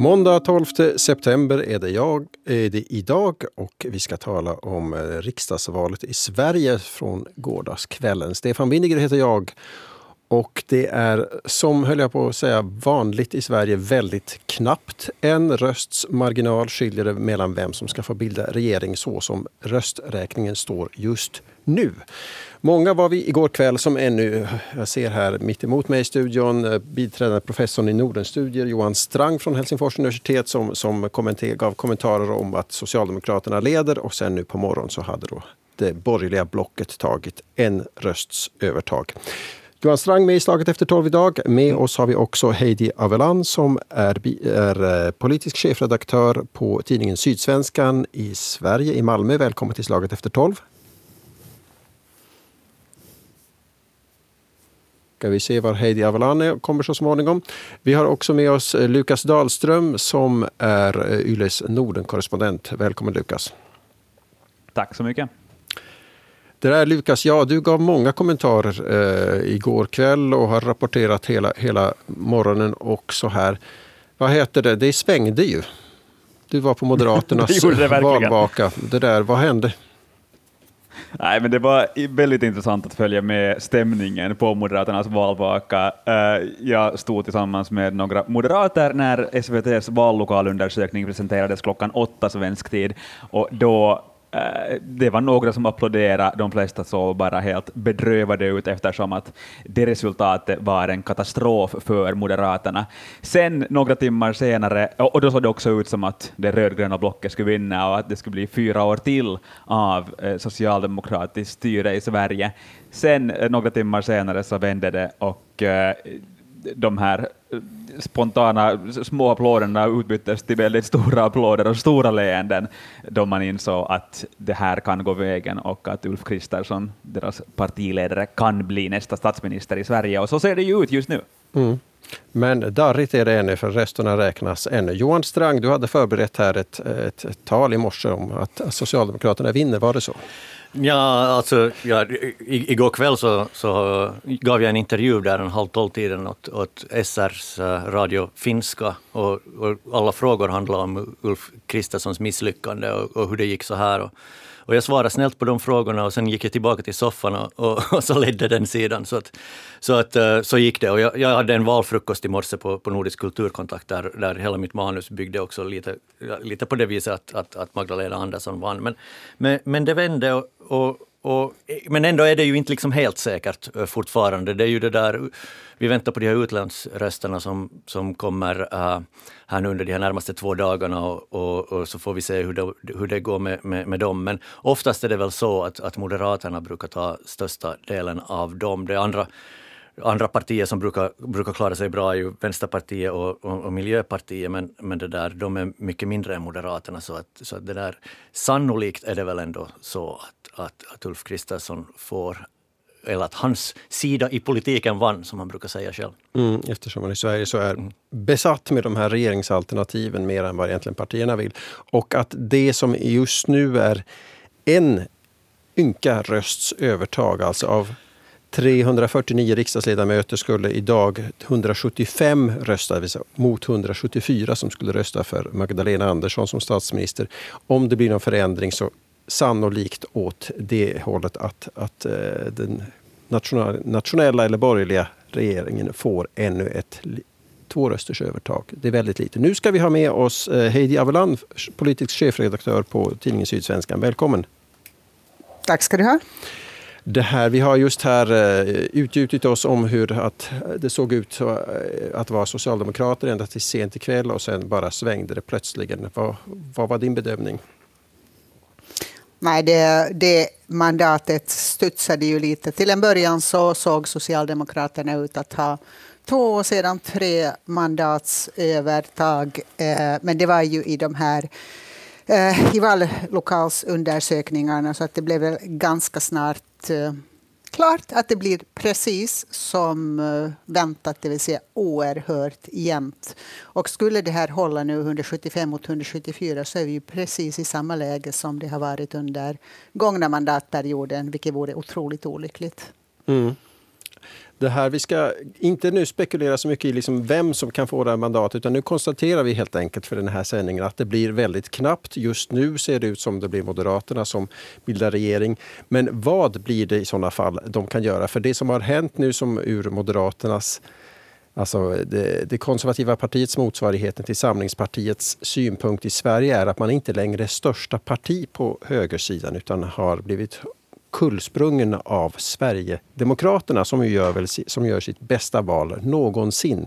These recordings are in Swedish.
Måndag 12 september är det, jag, är det idag och vi ska tala om eh, riksdagsvalet i Sverige från gårdagskvällen. Stefan Winniger heter jag och det är, som höll jag på att säga, vanligt i Sverige väldigt knappt. En rösts marginal skiljer det mellan vem som ska få bilda regering så som rösträkningen står just nu. Många var vi igår kväll som ännu, jag ser här mitt emot mig i studion, eh, biträdande professorn i Nordenstudier Johan Strang från Helsingfors universitet som, som kommenter, gav kommentarer om att Socialdemokraterna leder och sen nu på morgonen så hade då det borgerliga blocket tagit en rösts övertag. Johan Strang med i Slaget efter tolv idag. Med oss har vi också Heidi Avelan som är, är eh, politisk chefredaktör på tidningen Sydsvenskan i Sverige, i Malmö. Välkommen till Slaget efter tolv. Ska vi se var Heidi Avalane kommer så småningom. Vi har också med oss eh, Lukas Dahlström som är eh, Yles Norden-korrespondent. Välkommen Lukas. Tack så mycket. Det där Lukas, ja du gav många kommentarer eh, igår kväll och har rapporterat hela, hela morgonen och så här. Vad heter det, det svängde ju. Du var på Moderaternas det det valvaka. Det där, vad hände? Nej, men det var väldigt intressant att följa med stämningen på Moderaternas valvaka. Eh, jag stod tillsammans med några moderater när SVTs vallokalundersökning presenterades klockan åtta svensk tid, och då Eh, det var några som applåderade, de flesta såg bara helt bedrövade ut eftersom att det resultatet var en katastrof för Moderaterna. Sen några timmar senare, och då såg det också ut som att det rödgröna blocket skulle vinna och att det skulle bli fyra år till av eh, socialdemokratiskt styre i Sverige. Sen eh, några timmar senare så vände det och de här spontana små applåderna utbyttes till väldigt stora applåder och stora leenden då man insåg att det här kan gå vägen och att Ulf Kristersson, deras partiledare, kan bli nästa statsminister i Sverige. Och så ser det ju ut just nu. Mm. Men darrigt är det ännu, för resterna räknas ännu. Johan Strang, du hade förberett här ett, ett, ett tal i morse om att Socialdemokraterna vinner, var det så? Ja, alltså, ja, igår kväll så, så gav jag en intervju där en halv tolv-tiden åt, åt SRs eh, Radio Finska och, och, alla frågor handlade om Ulf Kristerssons misslyckande och, och hur det gick så här. Och, och jag svarade snällt på de frågorna och sen gick jag tillbaka till soffan och, och, och så ledde den sidan. Så, att, så, att, eh, så gick det. Och jag, jag hade en valfrukost i morse på, på Nordisk kulturkontakt där, där hela mitt manus byggde också lite, lite på det viset att, att, att Magdalena Andersson vann. Men, men, men det vände och, och och, eh, men ändå är det ju inte liksom helt säkert eh, fortfarande. Det är ju det där, vi väntar på de här utlandsrösterna som, som kommer uh, här nu under de här närmaste två dagarna och, och, och, så får vi se hur det, hur det går med, med, med dem. Men oftast är det väl så att, att Moderaterna brukar ta största delen av dem. Det andra andra partier som brukar, brukar klara sig bra är ju Vänsterpartiet och, och, och, Miljöpartiet, men, men det där, de är mycket mindre än Moderaterna. Så, att, så att det där, sannolikt är det väl ändå så att, att, att Ulf Kristersson får eller att hans sida i politiken vann, som han brukar säga själv. Mm, eftersom man i Sverige så är mm. besatt med de här regeringsalternativen mer än vad egentligen partierna vill. Och att det som just nu är en ynka rösts övertag, alltså av 349 riksdagsledamöter skulle idag 175 rösta mot 174 som skulle rösta för Magdalena Andersson som statsminister. Om det blir någon förändring så sannolikt åt det hållet att, att eh, den nationella eller borgerliga regeringen får ännu ett två rösters övertag. Det är väldigt lite. Nu ska vi ha med oss eh, Heidi Aveland, politisk chefredaktör på tidningen Sydsvenskan. Välkommen! Tack ska du ha! Det här, vi har just här eh, utgjutit oss om hur att eh, det såg ut eh, att vara socialdemokrater ända till sent ikväll och sen bara svängde det plötsligen. Vad, vad var din bedömning? Nej, det, det mandatet studsade ju lite. Till en början så såg Socialdemokraterna ut att ha två och sedan tre mandats övertag. Men det var ju i de här eh, i vallokalsundersökningarna så att det blev väl ganska snart eh, klart att det blir precis som eh, väntat, det vill säga oerhört jämnt. Och skulle det här hålla nu 175 mot 174 så är vi ju precis i samma läge som det har varit under gångna mandatperioden, vilket vore otroligt olyckligt. Mm det här, vi ska inte nu spekulera så mycket i liksom vem som kan få det här mandatet utan nu konstaterar vi helt enkelt för den här sändningen att det blir väldigt knappt. Just nu ser det ut som det blir Moderaterna som bildar regering. Men vad blir det i sådana fall de kan göra? För det som har hänt nu som ur Moderaternas Alltså det, det, konservativa partiets motsvarighet till Samlingspartiets synpunkt i Sverige är att man inte längre är största parti på högersidan utan har blivit kullsprungen av Sverigedemokraterna som gör, väl, som gör sitt bästa val någonsin.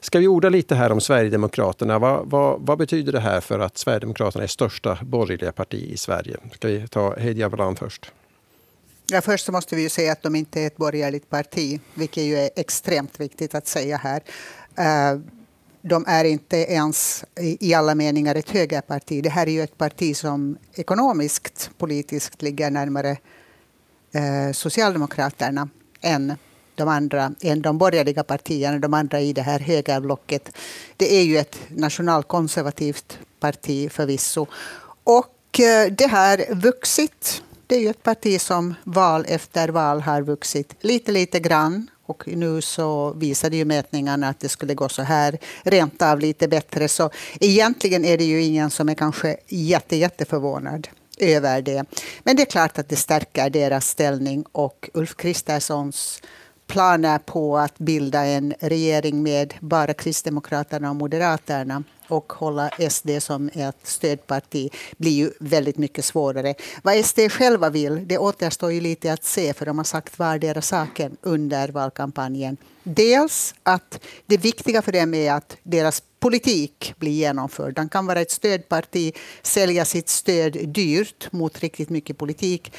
Ska vi orda lite här om Sverigedemokraterna? Vad, vad, vad betyder det här för att Sverigedemokraterna är största borgerliga parti i Sverige? Ska vi ta Heidi Abraham först? Ja, först så måste vi ju säga att de inte är ett borgerligt parti, vilket ju är extremt viktigt att säga här. Eh, de är inte ens i alla meningar ett högerparti. Det här är ju ett parti som ekonomiskt, politiskt ligger närmare eh, Socialdemokraterna än de andra, än de borgerliga partierna, de andra i det här högerblocket. Det är ju ett nationalkonservativt parti förvisso. Och eh, det har vuxit. Det är ju ett parti som val efter val har vuxit lite, lite grann. Och nu så visade ju mätningarna att det skulle gå så här, rent av lite bättre. Så egentligen är det ju ingen som är kanske jätte, jätteförvånad över det. Men det är klart att det stärker deras ställning och Ulf Kristerssons planer på att bilda en regering med bara Kristdemokraterna och Moderaterna och hålla SD som ett stödparti blir ju väldigt mycket svårare. Vad SD själva vill, det återstår ju lite att se för de har sagt vardera saken under valkampanjen. Dels att det viktiga för dem är att deras politik blir genomförd. De kan vara ett stödparti, sälja sitt stöd dyrt mot riktigt mycket politik.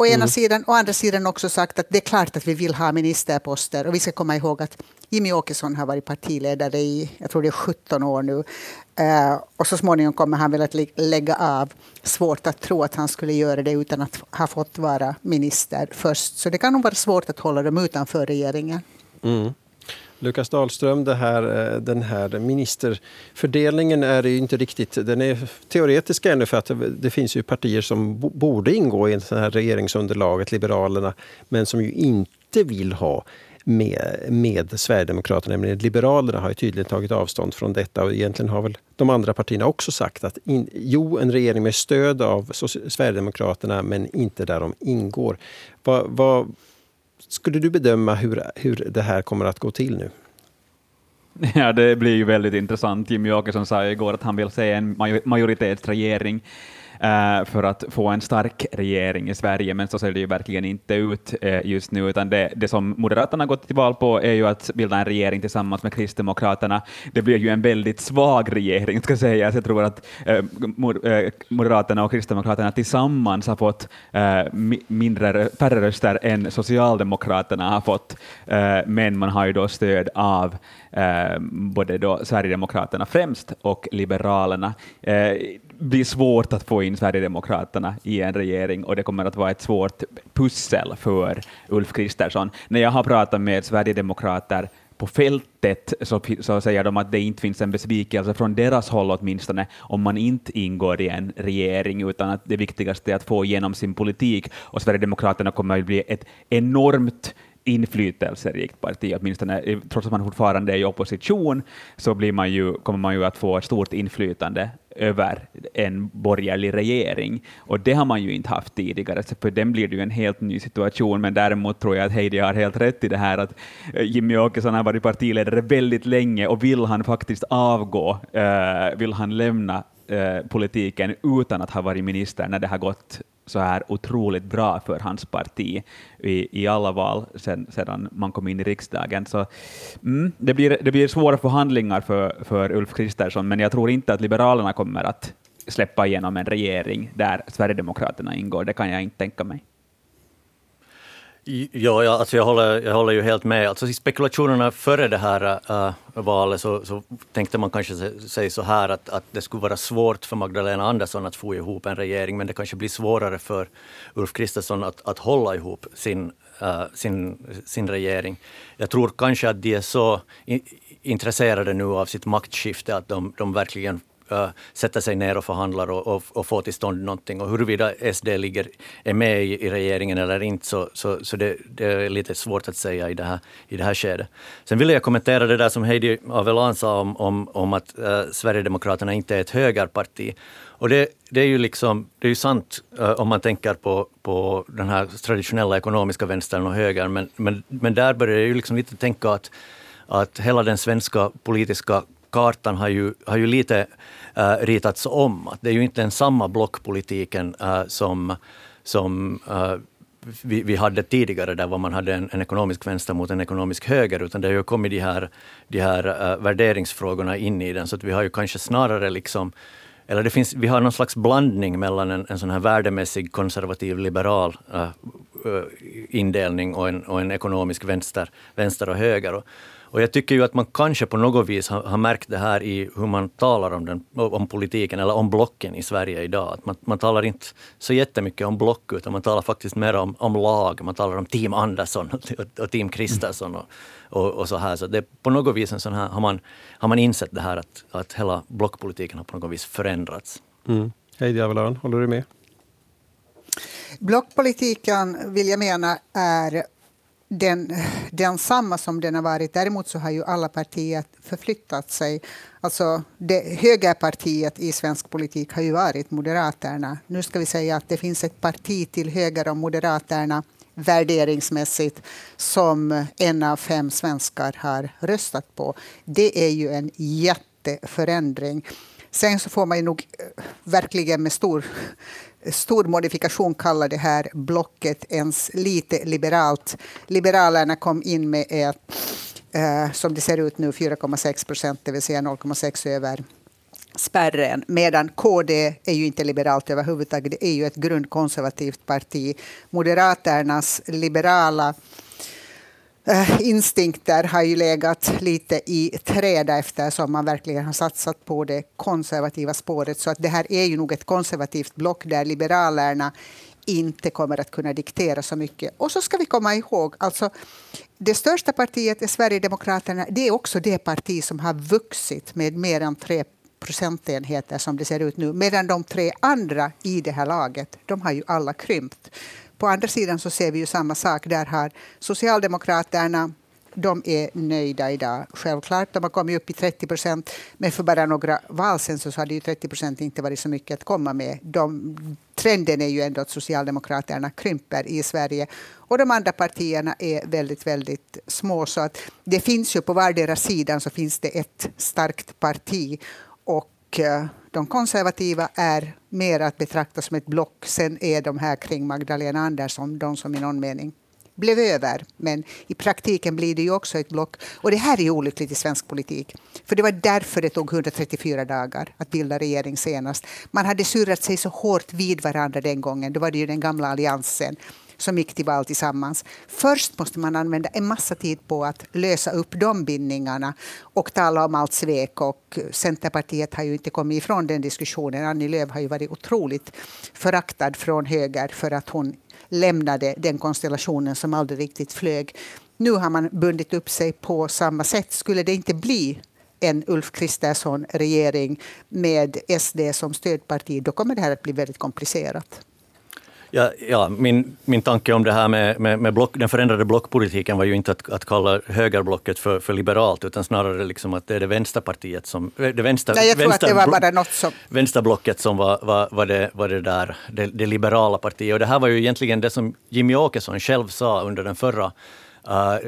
Å ena mm. sidan, å andra sidan också sagt att det är klart att vi vill ha ministerposter. Och vi ska komma ihåg att Jimmy Åkesson har varit partiledare i jag tror det är 17 år nu. Uh, och så småningom kommer han väl att lägga av. Svårt att tro att han skulle göra det utan att ha fått vara minister först. Så det kan nog vara svårt att hålla dem utanför regeringen. Mm. Lukas Dahlström, det här, eh, den här ministerfördelningen är ju inte riktigt, den är teoretisk ännu för att det finns ju partier som borde ingå i det här regeringsunderlaget, Liberalerna, men som ju inte vill ha med, med Sverigedemokraterna. nämligen Liberalerna har ju tydligen tagit avstånd från detta och egentligen har väl de andra partierna också sagt att in, jo, en regering med stöd av Sverigedemokraterna men inte där de ingår. Va, va, skulle du bedöma hur, hur det här kommer att gå till nu? Ja, det blir ju väldigt intressant. Jimmy Åkesson sa igår att han vill se en majoritetsregering Eh, för att få en stark regering i Sverige, men så ser det ju verkligen inte ut eh, just nu, utan det, det som Moderaterna gått till val på är ju att bilda en regering tillsammans med Kristdemokraterna. Det blir ju en väldigt svag regering, ska sägas. Jag tror att eh, Moderaterna och Kristdemokraterna tillsammans har fått mindre, färre röster än Socialdemokraterna har fått, men man har ju då stöd av både då Sverigedemokraterna främst och Liberalerna blir svårt att få in Sverigedemokraterna i en regering och det kommer att vara ett svårt pussel för Ulf Kristersson. När jag har pratat med Sverigedemokrater på fältet så, så, säger de att det inte finns en besvikelse från deras håll åtminstone om man inte ingår i en regering, utan att det viktigaste är att få igenom sin politik och Sverigedemokraterna kommer att bli ett enormt inflytelserikt parti, åtminstone eh, trots att man fortfarande är i opposition, så blir man ju, kommer man ju att få ett stort inflytande över en borgerlig regering. Och det har man ju inte haft tidigare, så för den blir det ju en helt ny situation. Men däremot tror jag att Heidi har helt rätt i det här att eh, Jimmy Åkesson har varit partiledare väldigt länge och vill han faktiskt avgå, eh, vill han lämna eh, politiken utan att ha varit minister när det har gått så här otroligt bra för hans parti i, i alla val sen, sedan man kom in i riksdagen. Så, mm, det, blir, det blir svåra förhandlingar för, för Ulf Kristersson, men jag tror inte att Liberalerna kommer att släppa igenom en regering där Sverigedemokraterna ingår. Det kan jag inte tänka mig. Ja, ja alltså jag, håller, jag håller ju helt med. Alltså I spekulationerna före det här äh, valet så, så, tänkte man kanske säga så här att, att det skulle vara svårt för Magdalena Andersson att få ihop en regering, men det kanske blir svårare för Ulf Kristersson att, att hålla ihop sin, äh, sin, sin regering. Jag tror kanske att de är så intresserade nu av sitt maktskifte att de, de verkligen Äh, sätter sig ner och förhandlar och, och, och får till stånd någonting. Och huruvida SD ligger, är med i, i regeringen eller inte, så, så, så det, det, är lite svårt att säga i det, här, i det här skedet. Sen vill jag kommentera det där som Heidi Avelan sa om, om, om att uh, Sverigedemokraterna inte är ett högerparti. Och det, det, är ju liksom, det är ju sant uh, om man tänker på, på den här traditionella ekonomiska vänstern och högern, men, men, men där börjar jag ju liksom lite tänka att, att hela den svenska politiska kartan har ju, har ju lite äh, ritats om. Att det är ju inte den samma blockpolitiken äh, som, som äh, vi, vi, hade tidigare, där man hade en, en, ekonomisk vänster mot en ekonomisk höger, utan det har ju kommit de här, de här värderingsfrågorna in i den, så att vi har ju kanske snarare liksom eller det finns, vi har någon slags blandning mellan en, en sån här värdemässig konservativ liberal indelning och en, och en ekonomisk vänster, vänster och höger. Och, och jag tycker ju att man kanske på något vis har, har, märkt det här i hur man talar om, den, om politiken eller om blocken i Sverige idag. Att man, man talar inte så jättemycket om block utan man talar faktiskt mer om, om lag. Man talar om Team Andersson och, och Team Kristersson och, och, och, så här. Så det på något vis en sån här, har, man, har man insett det här att, att hela blockpolitiken har på något vis förändrats. Mm. Hej Diavolan, håller du med? Blockpolitiken vill jag mena är den, densamma som den har varit. Däremot så har ju alla partier förflyttat sig. Alltså det, högerpartiet i svensk politik har ju varit Moderaterna. Nu ska vi säga att det finns ett parti till höger om Moderaterna värderingsmässigt som en av fem svenskar har röstat på. Det är ju en jätteförändring. Sen så får man ju nog eh, verkligen med stor stor modifikation kalla det här blocket ens lite liberalt. Liberalerna kom in med ett, eh, som det ser ut nu, 4,6 procent, det vill säga 0,6 över spärren. Medan KD är ju inte liberalt överhuvudtaget, det är ju ett grundkonservativt parti. Moderaternas liberala Eh, instinkter har ju legat lite i träda eftersom man verkligen har satsat på det konservativa spåret. Så att det här är ju nog ett konservativt block där liberalerna inte kommer att kunna diktera så mycket. Och så ska vi komma ihåg, alltså det största partiet är Sverigedemokraterna. Det är också det parti som har vuxit med mer än tre procentenheter som det ser ut nu. Medan de tre andra i det här laget, de har ju alla krympt. På andra sidan så ser vi ju samma sak. Där har Socialdemokraterna de är nöjda idag. Självklart, de har kommit upp i 30 procent. Men för bara några val sen så hade ju 30 procent inte varit så mycket att komma med. De, trenden är ju ändå att Socialdemokraterna krymper i Sverige. Och de andra partierna är väldigt, väldigt små. Så att det finns ju på vardera sidan så finns det ett starkt parti. Och eh, de konservativa är mer att betrakta som ett block. Sen är de här kring Magdalena Andersson de som i någon mening blev över. Men i praktiken blir det ju också ett block. Och det här är olyckligt i svensk politik. För det var därför det tog 134 dagar att bilda regering senast. Man hade surrat sig så hårt vid varandra den gången. Då var det ju den gamla alliansen som gick till val tillsammans. Först måste man använda en massa tid på att lösa upp de bindningarna och tala om allt svek. Och Centerpartiet har ju inte kommit ifrån den diskussionen. Annie Lööf har ju varit otroligt föraktad från höger för att hon lämnade den konstellationen som aldrig riktigt flög. Nu har man bundit upp sig på samma sätt. Skulle det inte bli en Ulf Kristersson-regering med SD som stödparti, då kommer det här att bli väldigt komplicerat. Ja, ja, min, min tanke om det här med, med, med block, den förändrade blockpolitiken var ju inte att, att kalla högerblocket för, för liberalt, utan snarare liksom att det är det vänsterpartiet som... Det vänster, Nej, jag tror vänster, att det var bara något som... Vänsterblocket som var, var, var, det, var det där, det, det liberala partiet. Och det här var ju egentligen det som Jimmy Åkesson själv sa under den förra uh,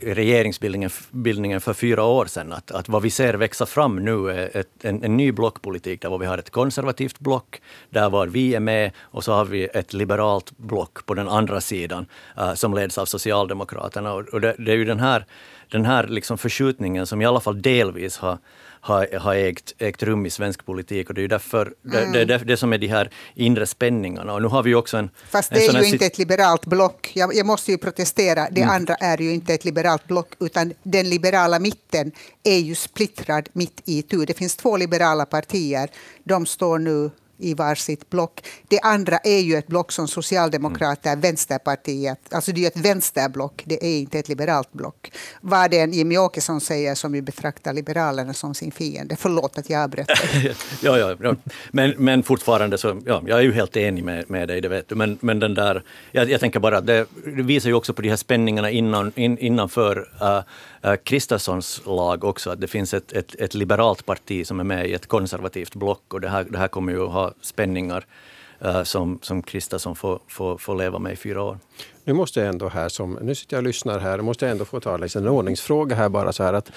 regeringsbildningen för fyra år sedan. Att, att vad vi ser växa fram nu är ett, en, en, ny blockpolitik där vi har ett konservativt block, där var vi är med, och så har vi ett liberalt block på den andra sidan uh, som leds av Socialdemokraterna. Och, och det, det, är ju den här, den här liksom förskjutningen som i alla fall delvis har har, har ägt, ägt rum i svensk politik. Och det är ju därför, mm. det, det, det, som är de här inre spänningarna. Och nu har vi också en... Fast det är ju inte ett liberalt block. Jag, jag måste ju protestera. Det mm. andra är ju inte ett liberalt block, utan den liberala mitten är ju splittrad mitt i tu. Det finns två liberala partier. De står nu i varsitt block. Det andra är ju ett block som Socialdemokrater, mm. Vänsterpartiet, alltså det är ett vänsterblock, det är inte ett liberalt block. Vad det än Jimmy Åkesson säger som ju betraktar Liberalerna som sin fiende. Förlåt att jag avbröt ja, ja, ja. Men, men fortfarande så, ja, jag är ju helt enig med, med dig, det vet du. Men, men den där, jag, jag tänker bara, det visar ju också på de här spänningarna innan, in, innanför uh, Eh, Kristerssons lag också, att det finns ett, ett, ett liberalt parti som är med i ett konservativt block och det här, det här kommer ju att ha spänningar uh, som, som Kristersson får, får, får leva med i fyra år. Nu måste jag ändå här, som, nu sitter jag och lyssnar här, måste jag ändå få ta liksom en ordningsfråga här bara så här att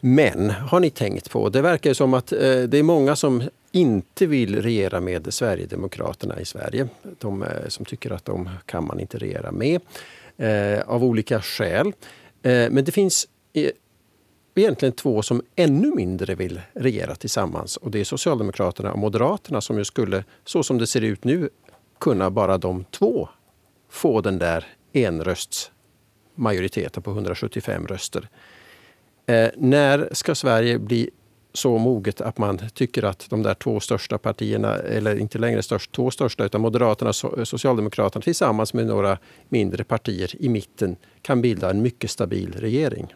men har ni tänkt på, det verkar ju som att eh, det är många som inte vill regera med Sverigedemokraterna i Sverige. De eh, som tycker att de kan man inte regera med eh, av olika skäl. Eh, men det finns är egentligen två som ännu mindre vill regera tillsammans. Och det är Socialdemokraterna och Moderaterna som ju skulle, så som det ser ut nu, kunna bara de två få den där enröstsmajoriteten på 175 röster. Eh, när ska Sverige bli så moget att man tycker att de där två största partierna, eller inte längre störst, två största, utan Moderaterna och Socialdemokraterna tillsammans med några mindre partier i mitten kan bilda en mycket stabil regering?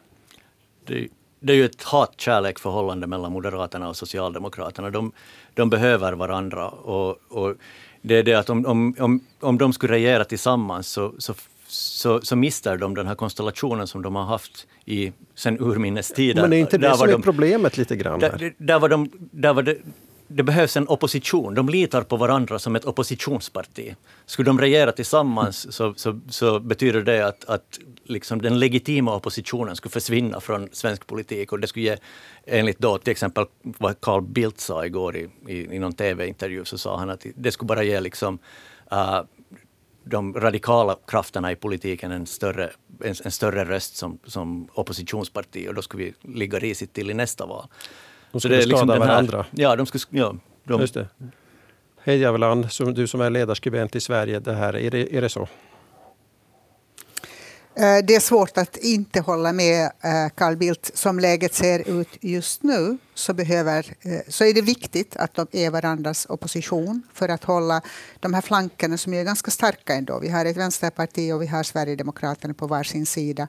Det, det är ju ett hat-kärlek-förhållande mellan Moderaterna och Socialdemokraterna. De, de behöver varandra. Och, och, det är det att om, om, om, om de skulle regera tillsammans så, så så, så mister de den här konstellationen som de har haft i, sen urminnes tider. Men är inte det där som är de, problemet lite grann? Där, där, var de, där var det, det behövs en opposition. De litar på varandra som ett oppositionsparti. Skulle de regera tillsammans så, så, så betyder det att, att liksom den legitima oppositionen skulle försvinna från svensk politik och det skulle ge, enligt då till exempel vad Carl Bildt sa igår i, i, i någon tv-intervju, så sa han att det skulle bara ge liksom uh, de radikala krafterna i politiken en större, en, en, större röst som, som oppositionsparti och då skulle vi ligga risigt till i nästa val. De skulle skada liksom varandra? Ja, de skulle... Ja, de, Just det. Hej Javeland, du som är ledarskribent i Sverige, det här, är, det, är det så? Eh, det är svårt att inte hålla med eh, Carl Bildt. Som läget ser ut just nu så, behöver, eh, så är det viktigt att de är varandras opposition för att hålla de här flankerna som är ganska starka ändå. Vi har ett vänsterparti och vi har Sverigedemokraterna på varsin sida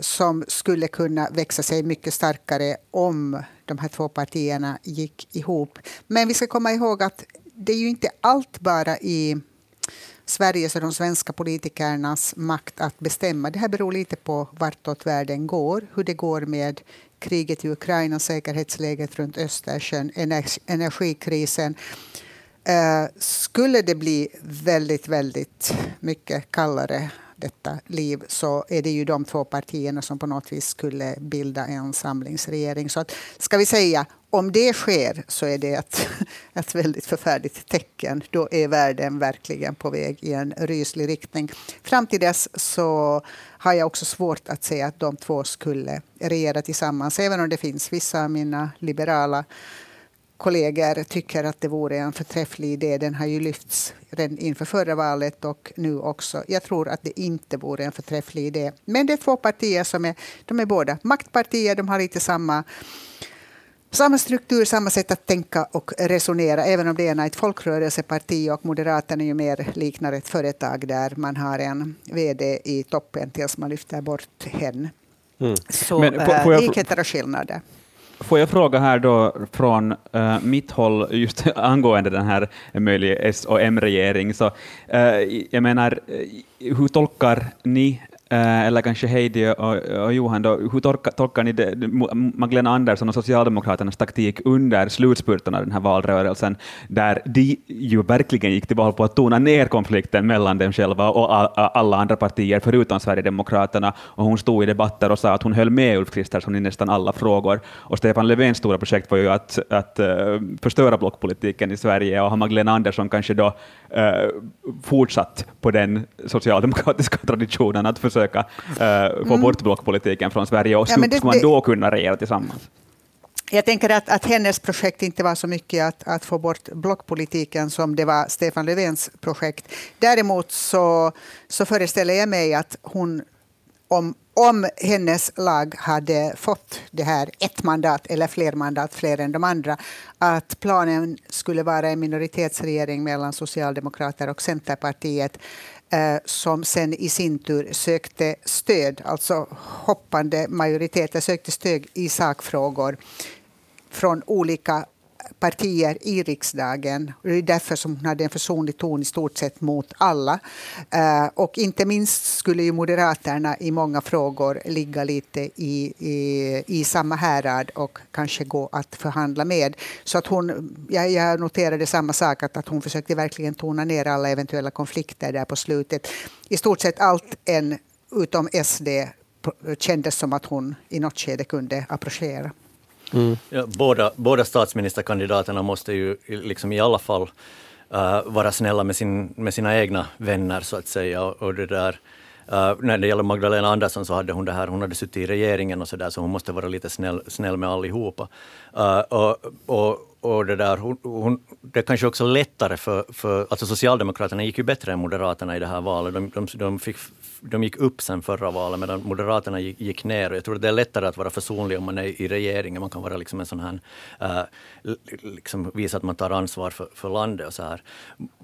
som skulle kunna växa sig mycket starkare om de här två partierna gick ihop. Men vi ska komma ihåg att det är ju inte allt bara i Sveriges och de svenska politikernas makt att bestämma. Det här beror lite på vartåt världen går, hur det går med kriget i Ukraina, säkerhetsläget runt Östersjön, energikrisen. Eh, skulle det bli väldigt, väldigt mycket kallare detta liv så är det ju de två partierna som på något vis skulle bilda en samlingsregering. Så att, ska vi säga, om det sker så är det ett, ett väldigt förfärligt tecken. Då är världen verkligen på väg i en ryslig riktning. Fram till dess så har jag också svårt att säga att de två skulle regera tillsammans. Även om det finns vissa av mina liberala kollegor tycker att det vore en förträfflig idé. Den har ju lyfts redan inför förra valet och nu också. Jag tror att det inte vore en förträfflig idé. Men det är två partier som är, de är båda maktpartier. De har lite samma samma struktur, samma sätt att tänka och resonera, även om det ena är ett folkrörelseparti och Moderaterna ju mer liknar ett företag där man har en vd i toppen tills man lyfter bort hen. Mm. Så Men, äh, likheter och skillnader. Får jag fråga här då från uh, mitt håll just angående den här möjliga S och M-regering. Så, uh, jag menar, eh, hur tolkar ni Eh, eller kanske Heidi och, och Johan, då, hur tolkar, tolkar ni det, Magdalena Andersson och Socialdemokraternas taktik under slutspurten av den här valrörelsen, där de ju verkligen gick till val på att tona ner konflikten mellan dem själva och alla andra partier förutom Sverigedemokraterna, och hon stod i debatter och sa att hon höll med Ulf Kristersson i nästan alla frågor. Och Stefan Löfvens stora projekt var ju att, att uh, förstöra blockpolitiken i Sverige, och har Magdalena Andersson kanske då uh, fortsatt på den socialdemokratiska traditionen att försöka försöka uh, få mm. bort blockpolitiken från Sverige och ja, man då kunna regera tillsammans? Jag tänker att, att hennes projekt inte var så mycket att, att få bort blockpolitiken som det var Stefan Löfvens projekt. Däremot så, så föreställer jag mig att hon om, om hennes lag hade fått det här ett mandat eller fler mandat, fler än de andra, att planen skulle vara en minoritetsregering mellan Socialdemokrater och Centerpartiet Eh, som sen i sin tur sökte stöd, alltså hoppande majoriteter sökte stöd i sakfrågor från olika partier i riksdagen. Det är därför som hon hade en försonlig ton i stort sett mot alla. Eh, och inte minst skulle ju Moderaterna i många frågor ligga lite i, i, i samma härad och kanske gå att förhandla med. Så att hon, jag, jag noterade samma sak, att, att hon försökte verkligen tona ner alla eventuella konflikter där på slutet. I stort sett allt en utom SD kändes som att hon i något skede kunde approchera. Mm. Ja, båda, båda statsministerkandidaterna måste ju liksom i alla fall uh, vara snälla med, sin, med sina egna vänner så att säga. Och, och det där, uh, när det gäller Magdalena Andersson så hade hon det här, hon hade suttit i regeringen och så där, så hon måste vara lite snäll, snäll med allihopa. Uh, och, och, och det där, hon, hon, det är kanske också lättare för, för... Alltså Socialdemokraterna gick ju bättre än Moderaterna i det här valet. De, de, de, fick, de gick upp sen förra valet medan Moderaterna gick, gick ner. Och jag tror det är lättare att vara försonlig om man är i regeringen. Man kan vara liksom en sån här... Uh, liksom visa att man tar ansvar för, för landet och så här.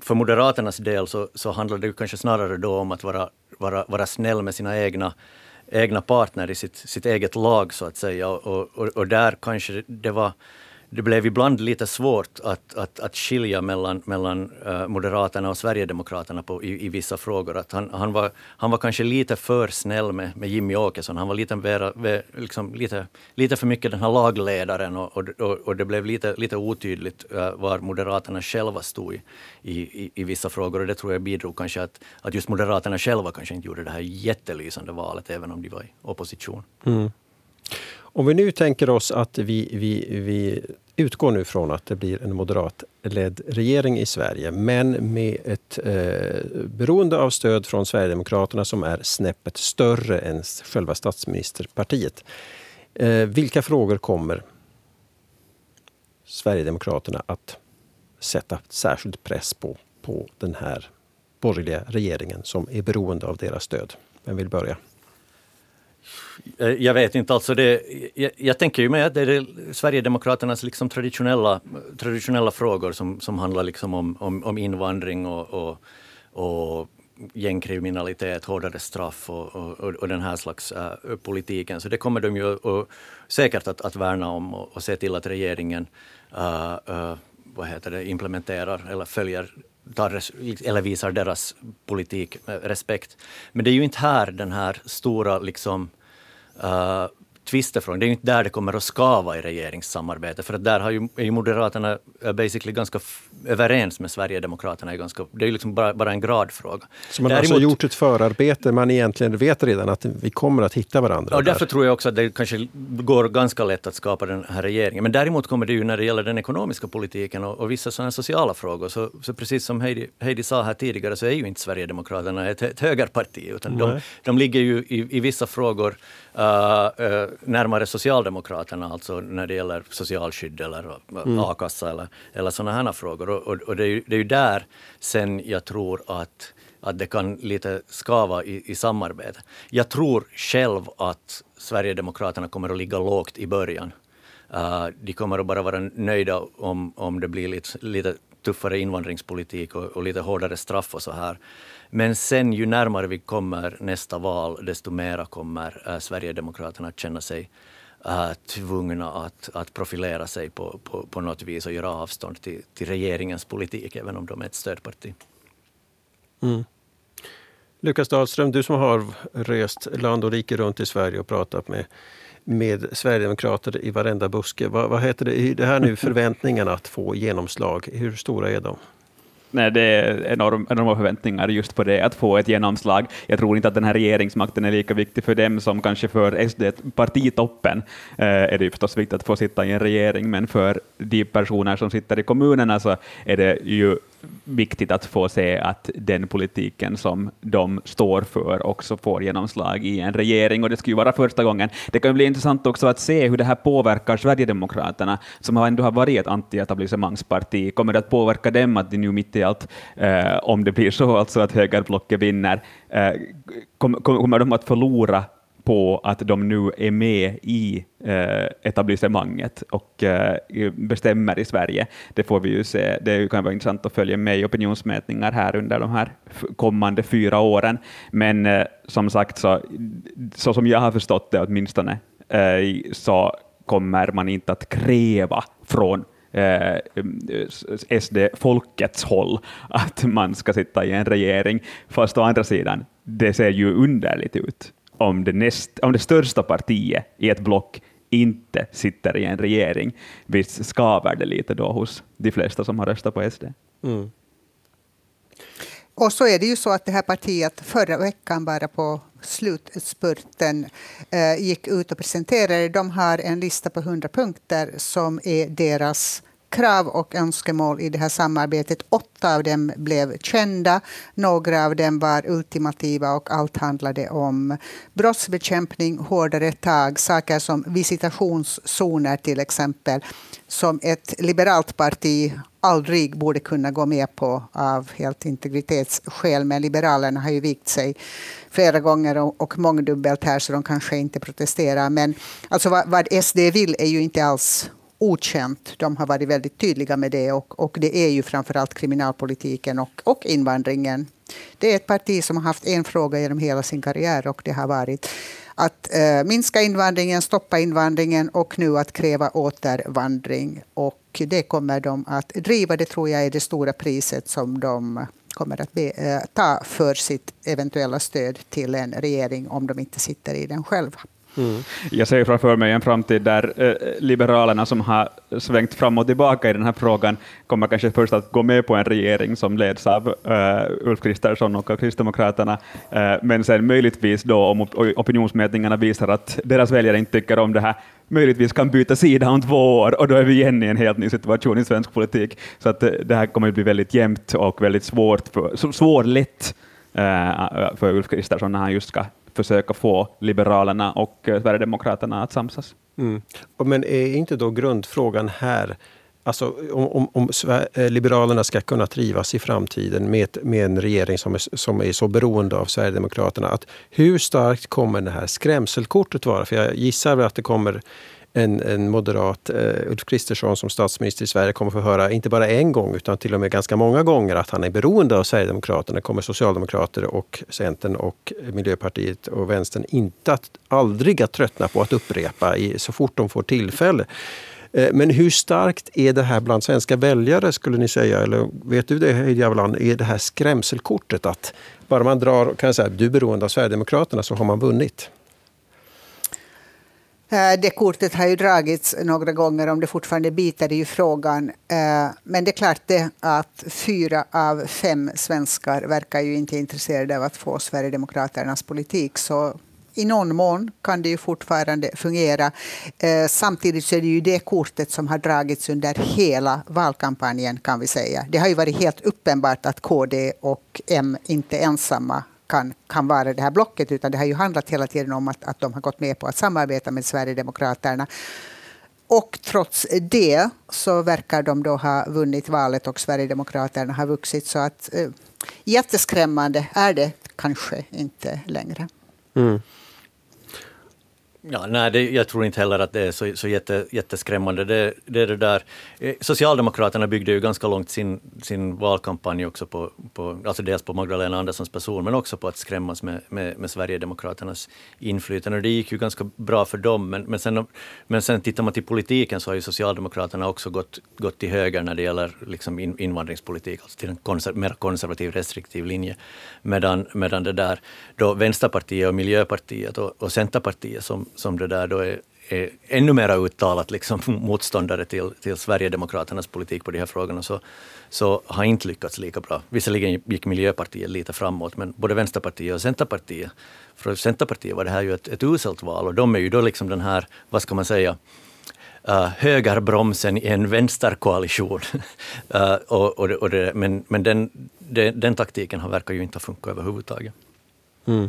För Moderaternas del så, så handlar det kanske snarare då om att vara, vara, vara snäll med sina egna egna partner i sitt, sitt eget lag så att säga. Och, och, och där kanske det var det blev ibland lite svårt att, att, att skilja mellan, mellan eh, Moderaterna och Sverigedemokraterna på, i, i vissa frågor. Att han, han, var, han var kanske lite för snäll med, med Jimmy Åkesson. Han var lite, vera, liksom, lite, lite för mycket den här lagledaren och, och, och det blev lite, lite otydligt eh, var Moderaterna själva stod i, i, i, vissa frågor. Och det tror jag bidrog kanske att, att just Moderaterna själva kanske inte gjorde det här jättelysande valet, även om de var i opposition. Mm. Om vi nu tänker oss att vi, vi, vi utgår nu från att det blir en moderatledd regering i Sverige, men med ett eh, beroende av stöd från Sverigedemokraterna som är snäppet större än själva statsministerpartiet. Eh, vilka frågor kommer Sverigedemokraterna att sätta särskild press på, på den här borgerliga regeringen som är beroende av deras stöd? Vem vill börja? Eh, jag vet inte, alltså det, jag, jag tänker ju med att det är Sverigedemokraternas liksom traditionella, traditionella frågor som, som handlar liksom om, om, om invandring och, och, och gängkriminalitet, hårdare straff och, och, och, den här slags äh, politiken. Så det kommer de ju och, säkert att, att värna om och, och se till att regeringen äh, äh, vad heter det, implementerar eller följer tar, eller visar deras politik respekt. Men det är ju inte här den här stora liksom, uh, tvistefrågan. Det är ju inte där det kommer att skava i regeringssamarbetet, för att där har ju, är ju Moderaterna eh, basically ganska överens med Sverigedemokraterna. Är ganska, det är ju liksom bara, bara en gradfråga. Så man har alltså gjort ett förarbete, man egentligen vet redan att vi kommer att hitta varandra? Och därför där. tror jag också att det kanske går ganska lätt att skapa den här regeringen. Men däremot kommer det ju när det gäller den ekonomiska politiken och, och vissa sådana sociala frågor, så, så precis som Heidi, Heidi sa här tidigare, så är ju inte Sverigedemokraterna ett, ett högerparti, utan de, de ligger ju i, i vissa frågor närmare Socialdemokraterna, alltså när det gäller socialskydd eller mm. a-kassa eller, eller sådana här frågor. Och, och, och det, är ju, det, är ju, där sen jag tror att, att det kan lite skava i, i samarbete. Jag tror själv att Sverigedemokraterna kommer att ligga lågt i början. Uh, de kommer att bara vara nöjda om, om det blir lite, lite tuffare invandringspolitik och, och lite hårdare straff och så här. Men sen ju närmare vi kommer nästa val, desto mera kommer äh, Sverigedemokraterna att känna sig äh, tvungna att, att profilera sig på, på, på något vis och göra avstånd till, till regeringens politik, även om de är ett stödparti. Mm. Lukas Dahlström, du som har rest land och rike runt i Sverige och pratat med, med sverigedemokrater i varenda buske. Vad, vad heter det, det här nu förväntningarna att få genomslag? Hur stora är de? Nej, det är enorm, enorma förväntningar just på det, att få ett genomslag. Jag tror inte att den här regeringsmakten är lika viktig för dem som kanske för SD, partitoppen, eh, är det förstås viktigt att få sitta i en regering, men för de personer som sitter i kommunerna så är det ju viktigt att få se att den politiken som de står för också får genomslag i en regering, och det skulle ju vara första gången. Det kan bli intressant också att se hur det här påverkar Sverigedemokraterna, som ändå har varit ett anti-etablissemangsparti. Kommer det att påverka dem att de nu mitt i allt, eh, om det blir så alltså att högerblocket vinner, eh, kommer de att förlora på att de nu är med i eh, etablissemanget och eh, bestämmer i Sverige. Det får vi ju se. Det kan vara intressant att följa med i opinionsmätningar här under de här kommande fyra åren. Men eh, som sagt, så, så som jag har förstått det åtminstone, eh, så kommer man inte att kräva från eh, SD-folkets håll att man ska sitta i en regering, fast å andra sidan, det ser ju underligt ut om det, näst, om det största partiet i ett block inte sitter i en regering. Visst skaver det lite då hos de flesta som har röstat på SD? Mm. Och så är det ju så att det här partiet förra veckan bara på slutspurten eh, gick ut och presenterade. De har en lista på 100 punkter som är deras krav och önskemål i det här samarbetet. Åtta av dem blev kända, några av dem var ultimativa och allt handlade om brottsbekämpning, hårdare tag, saker som visitationszoner till exempel, som ett liberalt parti aldrig borde kunna gå med på av helt integritetsskäl. Men Liberalerna har ju vikt sig flera gånger och mångdubbelt här så de kanske inte protesterar. Men alltså vad, vad SD vill är ju inte alls okänt. De har varit väldigt tydliga med det och, och det är ju framförallt kriminalpolitiken och, och invandringen. Det är ett parti som har haft en fråga genom hela sin karriär och det har varit att eh, minska invandringen, stoppa invandringen och nu att kräva återvandring. Och det kommer de att driva. Det tror jag är det stora priset som de kommer att be, eh, ta för sitt eventuella stöd till en regering om de inte sitter i den själva. Mm. Jag ser framför mig en framtid där eh, Liberalerna, som har svängt fram och tillbaka i den här frågan, kommer kanske först att gå med på en regering som leds av eh, Ulf Kristersson och Kristdemokraterna, eh, men sen möjligtvis då om opinionsmätningarna visar att deras väljare inte tycker om det här, möjligtvis kan byta sida om två år och då är vi igen i en helt ny situation i svensk politik. Så att eh, det här kommer att bli väldigt jämnt och väldigt svårt, för, svårlätt eh, för Ulf Kristersson när han just ska försöka få Liberalerna och eh, Sverigedemokraterna att samsas. Mm. Men är inte då grundfrågan här Alltså om, om, om, eh, Liberalerna ska kunna trivas i framtiden med, med en regering som är, som är så beroende av Sverigedemokraterna. Att hur starkt kommer det här skrämselkortet vara? För jag gissar att det kommer en, en moderat, eh, Ulf Kristersson som statsminister i Sverige kommer få höra, inte bara en gång utan till och med ganska många gånger att han är beroende av Sverigedemokraterna. kommer Socialdemokrater och Centern och Miljöpartiet och Vänstern inte att, aldrig att tröttna på att upprepa i, så fort de får tillfälle. Eh, men hur starkt är det här bland svenska väljare skulle ni säga? Eller vet du det Heidi är det här skrämselkortet att bara man drar, kan jag säga, du är beroende av Sverigedemokraterna så har man vunnit? Eh, det kortet har ju dragits några gånger, om det fortfarande biter i frågan. Eh, men det är klart det att fyra av fem svenskar verkar ju inte intresserade av att få Sverigedemokraternas politik. Så i någon mån kan det ju fortfarande fungera. Eh, samtidigt så är det ju det kortet som har dragits under hela valkampanjen kan vi säga. Det har ju varit helt uppenbart att KD och M inte ensamma kan, kan vara det här blocket, utan det har ju handlat hela tiden om att, att de har gått med på att samarbeta med Sverigedemokraterna. Och trots det så verkar de då ha vunnit valet och Sverigedemokraterna har vuxit. Så att eh, jätteskrämmande är det kanske inte längre. Mm. Ja, nej, det, jag tror inte heller att det är så, så jätte, jätteskrämmande. Det, det, det där. Eh, Socialdemokraterna byggde ju ganska långt sin, sin valkampanj också på, på, alltså dels på Magdalena Anderssons person, men också på att skrämmas med, med, med Sverigedemokraternas inflytande. Och det gick ju ganska bra för dem, men, men, sen, men sen tittar man till politiken så har ju Socialdemokraterna också gått, gått till höger när det gäller liksom in, invandringspolitik, alltså till en konser, mer konservativ, restriktiv linje. Medan, medan det där, då Vänsterpartiet och Miljöpartiet och, och Centerpartiet som som det där då är, är ännu mer uttalat liksom motståndare till, till Sverigedemokraternas politik på de här frågorna, så, så har inte lyckats lika bra. Visserligen gick Miljöpartiet lite framåt, men både Vänsterpartiet och Centerpartiet, för Centerpartiet var det här ju ett, ett uselt val och de är ju då liksom den här, vad ska man säga, Uh, högerbromsen i en vänsterkoalition. uh, och, och, och det, men men den, den, den taktiken har verkar ju inte ha funkat överhuvudtaget. Mm.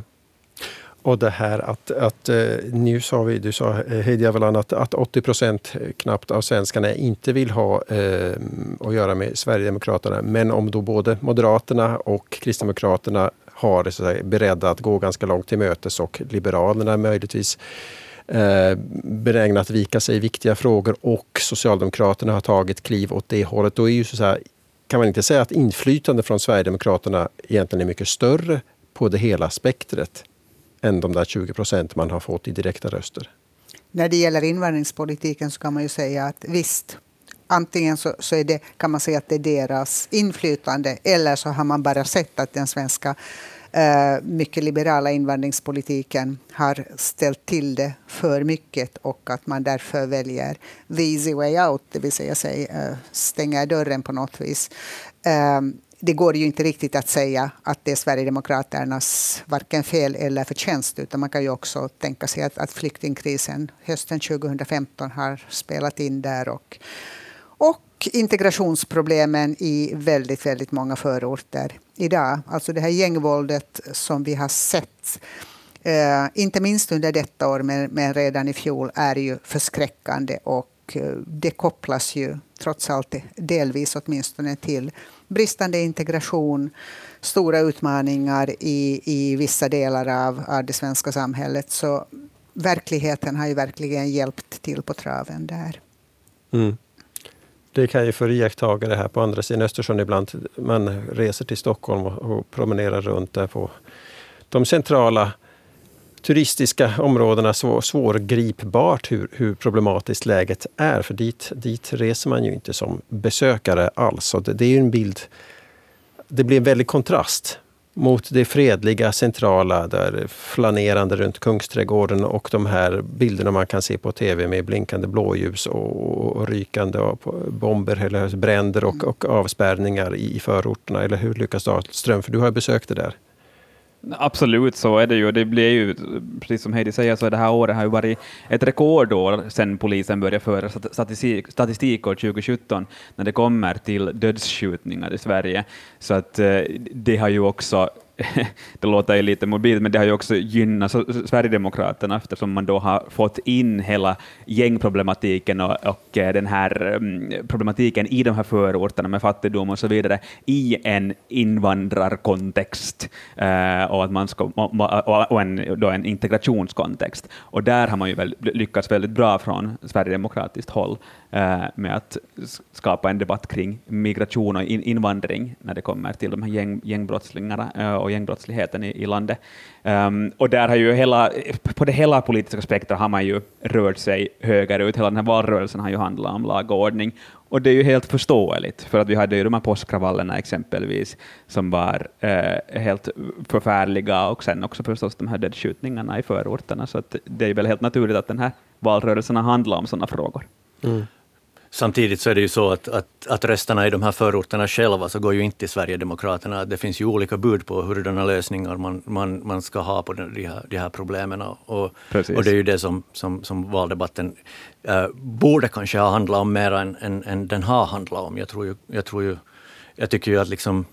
Och det här att, att eh, nu sa vi, du sa eh, Heidi Avalan, att, att 80 procent knappt av svenskarna inte vill ha eh, att göra med Sverigedemokraterna. Men om då både Moderaterna och Kristdemokraterna har så att beredda att gå ganska långt till mötes och Liberalerna möjligtvis eh, benägna att vika sig i viktiga frågor och Socialdemokraterna har tagit kliv åt det hållet. Då är ju så här, kan man inte säga att inflytande från Sverigedemokraterna egentligen är mycket större på det hela spektret än de där 20 procent man har fått i direkta röster? När det gäller invandringspolitiken så kan man ju säga att visst, antingen så, så är det, kan man säga att det är deras inflytande eller så har man bara sett att den svenska eh, mycket liberala invandringspolitiken har ställt till det för mycket och att man därför väljer the easy way out, det vill säga sig, eh, stänger dörren på något vis. Eh, det går ju inte riktigt att säga att det är Sverigedemokraternas varken fel eller förtjänst, utan man kan ju också tänka sig att, att flyktingkrisen hösten 2015 har spelat in där och, och integrationsproblemen i väldigt, väldigt många förorter idag. Alltså det här gängvåldet som vi har sett Eh, inte minst under detta år, men, men, redan i fjol, är ju förskräckande. Och eh, det kopplas ju trots allt delvis åtminstone till bristande integration, stora utmaningar i, i vissa delar av, av det svenska samhället. Så verkligheten har ju verkligen hjälpt till på traven där. Mm. Det kan ju för iakttagare här på andra sidan Östersjön ibland. Man reser till Stockholm och, och promenerar runt där på de centrala turistiska områdena så svårgripbart hur, hur problematiskt läget är. För dit, dit reser man ju inte som besökare alls. Det, det är ju en bild... Det blir en väldig kontrast mot det fredliga, centrala, där flanerande runt Kungsträdgården och de här bilderna man kan se på tv med blinkande blåljus och, och rykande bomber, eller bränder och, och avspärrningar i förorterna. Eller hur Lukas Dahlström? För du har besökt det där. Absolut, så är det ju. Det blir ju, precis som Heidi säger, så det här året har ju varit ett rekordår sedan polisen började föra statistik, statistik år 2017 när det kommer till dödsskjutningar i Sverige. Så att eh, det har ju också det låter ju lite mobilt, men det har ju också gynnat Sverigedemokraterna eftersom man då har fått in hela gängproblematiken och, och eh, den här mm, problematiken i de här förorterna med fattigdom och så vidare i en invandrarkontext uh, och, att man ska, och en, då en integrationskontext. Och där har man ju väl lyckats väldigt bra från sverigedemokratiskt håll Eh, med att skapa en debatt kring migration och invandring när det kommer till de här gäng, gängbrottslingarna eh, och gängbrottsligheten i, i landet. Um, och där har ju hela, på det hela politiska spektrat har man ju rört sig högerut. Hela den här valrörelsen har ju handlat om lag och ordning. Och det är ju helt förståeligt, för att vi hade ju de här påskkravallerna exempelvis, som var eh, helt förfärliga, och sen också förstås de här dödsskjutningarna i förorterna. Så det är väl helt naturligt att den här valrörelsen har handlat om sådana frågor. Mm. Samtidigt så är det ju så att, att, att rösterna i de här förorterna själva så går ju inte till Sverigedemokraterna. Det finns ju olika bud på hurdana lösningar man, man, man ska ha på de här, de här problemen. Och, och det är ju det som, som, som valdebatten äh, borde kanske ha handlat om mer än, än, än den har handlat om. Jag, tror ju, jag, tror ju, jag tycker ju att liksom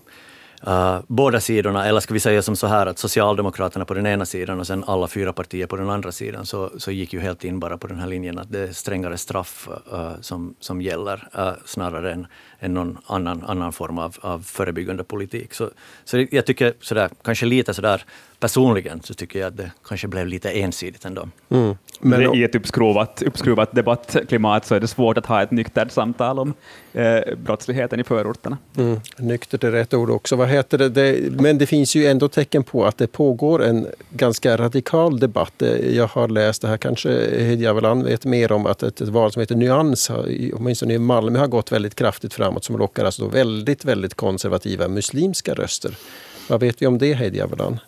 Uh, båda sidorna, eller ska vi säga som så här att Socialdemokraterna på den ena sidan och sen alla fyra partier på den andra sidan, så, så gick ju helt in bara på den här linjen att det är strängare straff uh, som, som gäller, uh, snarare än, än någon annan, annan form av, av förebyggande politik. Så, så jag tycker sådär, kanske lite sådär personligen så tycker jag att det kanske blev lite ensidigt ändå. Mm. Men I ett uppskruvat, uppskruvat debattklimat så är det svårt att ha ett nyktert samtal om eh, brottsligheten i förorterna. Mm. Nyktert är rätt ord också. Vad heter det? det? Men det finns ju ändå tecken på att det pågår en ganska radikal debatt. Eh, jag har läst, det här kanske Hedja Aveland vet mer om, att ett, ett val som heter Nyans, åtminstone i Malmö, har gått väldigt kraftigt framåt som lockar alltså väldigt, väldigt konservativa muslimska röster. Vad vet vi om det, Heidi Aveland?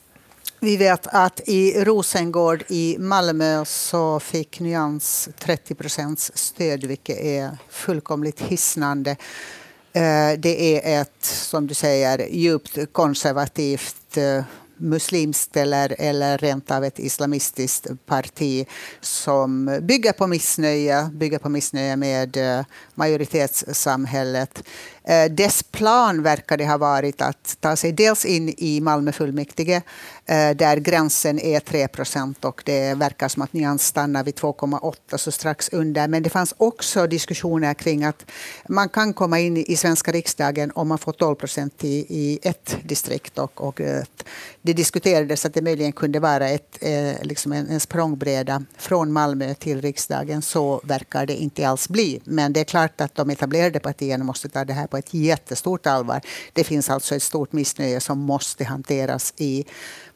Vi vet att i Rosengård i Malmö så fick Nyans 30 procents stöd, vilket är fullkomligt hisnande. Eh, det är ett, som du säger, djupt konservativt eh, muslimskt eller, eller rent av ett islamistiskt parti som bygger på missnöje, bygger på missnöje med eh, majoritetssamhället. Eh, dess plan verkar det ha varit att ta sig dels in i Malmö fullmäktige eh, där gränsen är 3 procent och det verkar som att Nyans stannar vid 2,8 så strax under. Men det fanns också diskussioner kring att man kan komma in i svenska riksdagen om man får 12 procent i, i ett distrikt och, och eh, det diskuterades att det möjligen kunde vara ett, liksom en, en språngbräda från Malmö till riksdagen. Så verkar det inte alls bli. Men det är klart att de etablerade partierna måste ta det här på ett jättestort allvar. Det finns alltså ett stort missnöje som måste hanteras i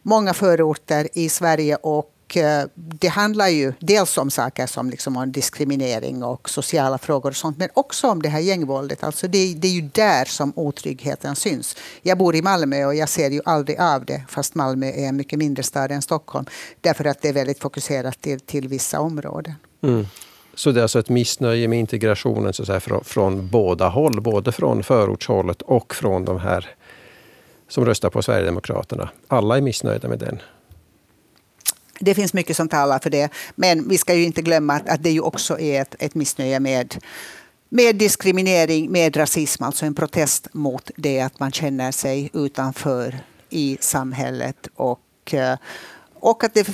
många förorter i Sverige och eh, det handlar ju dels om saker som liksom om diskriminering och sociala frågor och sånt, men också om det här gängvåldet. Alltså det, det, är ju där som otryggheten syns. Jag bor i Malmö och jag ser ju aldrig av det, fast Malmö är en mycket mindre stad än Stockholm, därför att det är väldigt fokuserat till, till vissa områden. Mm. Så det är alltså ett missnöje med integrationen så att säga, från, från båda håll, både från förortshållet och från de här som röstar på Sverigedemokraterna. Alla är missnöjda med den. Det finns mycket som talar för det. Men vi ska ju inte glömma att, att det ju också är ett, ett missnöje med med diskriminering, med rasism, alltså en protest mot det att man känner sig utanför i samhället och, eh, och att det,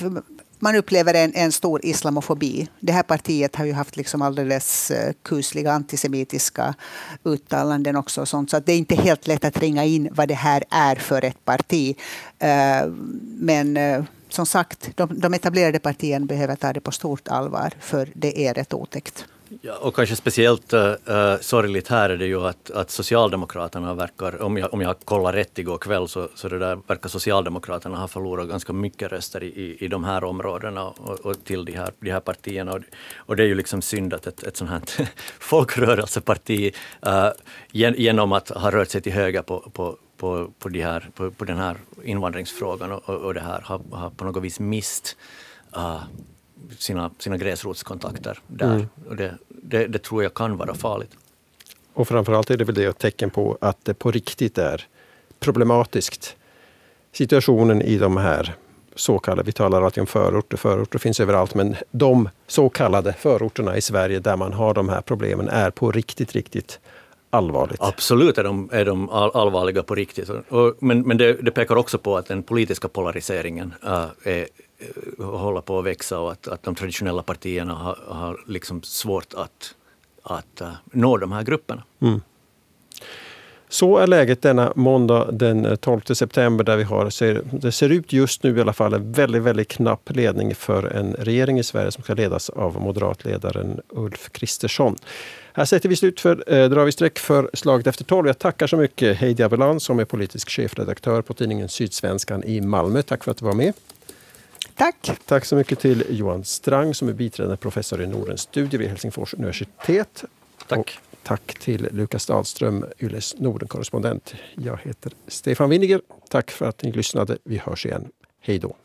man upplever en, en stor islamofobi. Det här partiet har ju haft liksom alldeles eh, kusliga antisemitiska uttalanden också. Och sånt, så det är inte helt lätt att ringa in vad det här är för ett parti. Eh, men eh, som sagt, de, de etablerade partierna behöver ta det på stort allvar, för det är rätt otäckt. Ja, och kanske speciellt äh, sorgligt här är det ju att, att Socialdemokraterna verkar, om jag, om jag kollar rätt igår kväll, så, så det där verkar Socialdemokraterna ha förlorat ganska mycket röster i, i de här områdena och, och till de här, de här partierna. Och, och, det är ju liksom synd att ett, ett sånt här folkrörelseparti uh, genom att ha rört sig till höger på, på på, på, de här, på, på den här invandringsfrågan och, och det här har, har på något vis mist uh, sina, sina gräsrotskontakter där. Mm. Och det, det, det, tror jag kan vara farligt. Och framförallt är det väl det ett tecken på att det på riktigt är problematiskt. Situationen i de här så kallade, vi talar alltid om förorter, förorter finns överallt, men de så kallade förorterna i Sverige där man har de här problemen är på riktigt, riktigt allvarligt. Absolut är de, är de allvarliga på riktigt. Och, men men det, det, pekar också på att den politiska polariseringen äh, är, hålla på att växa och att, att de traditionella partierna har, har liksom svårt att, att uh, nå de här grupperna. Mm. Så är läget denna måndag den eh, 12 september där vi har, ser, det ser ut just nu i alla fall, en väldigt, väldigt knapp ledning för en regering i Sverige som ska ledas av moderatledaren Ulf Kristersson. Här sätter vi slut för, eh, drar vi streck för slaget efter tolv. Jag tackar så mycket Heidi Abelan som är politisk chefredaktör på tidningen Sydsvenskan i Malmö. Tack för att du var med. Tack. Tack så mycket till Johan Strang som är biträdande professor i Nordens studier vid Helsingfors universitet. Tack. Och tack till Lukas Dahlström, Yles Norden-korrespondent. Jag heter Stefan Winniger. Tack för att ni lyssnade. Vi hörs igen. Hej då.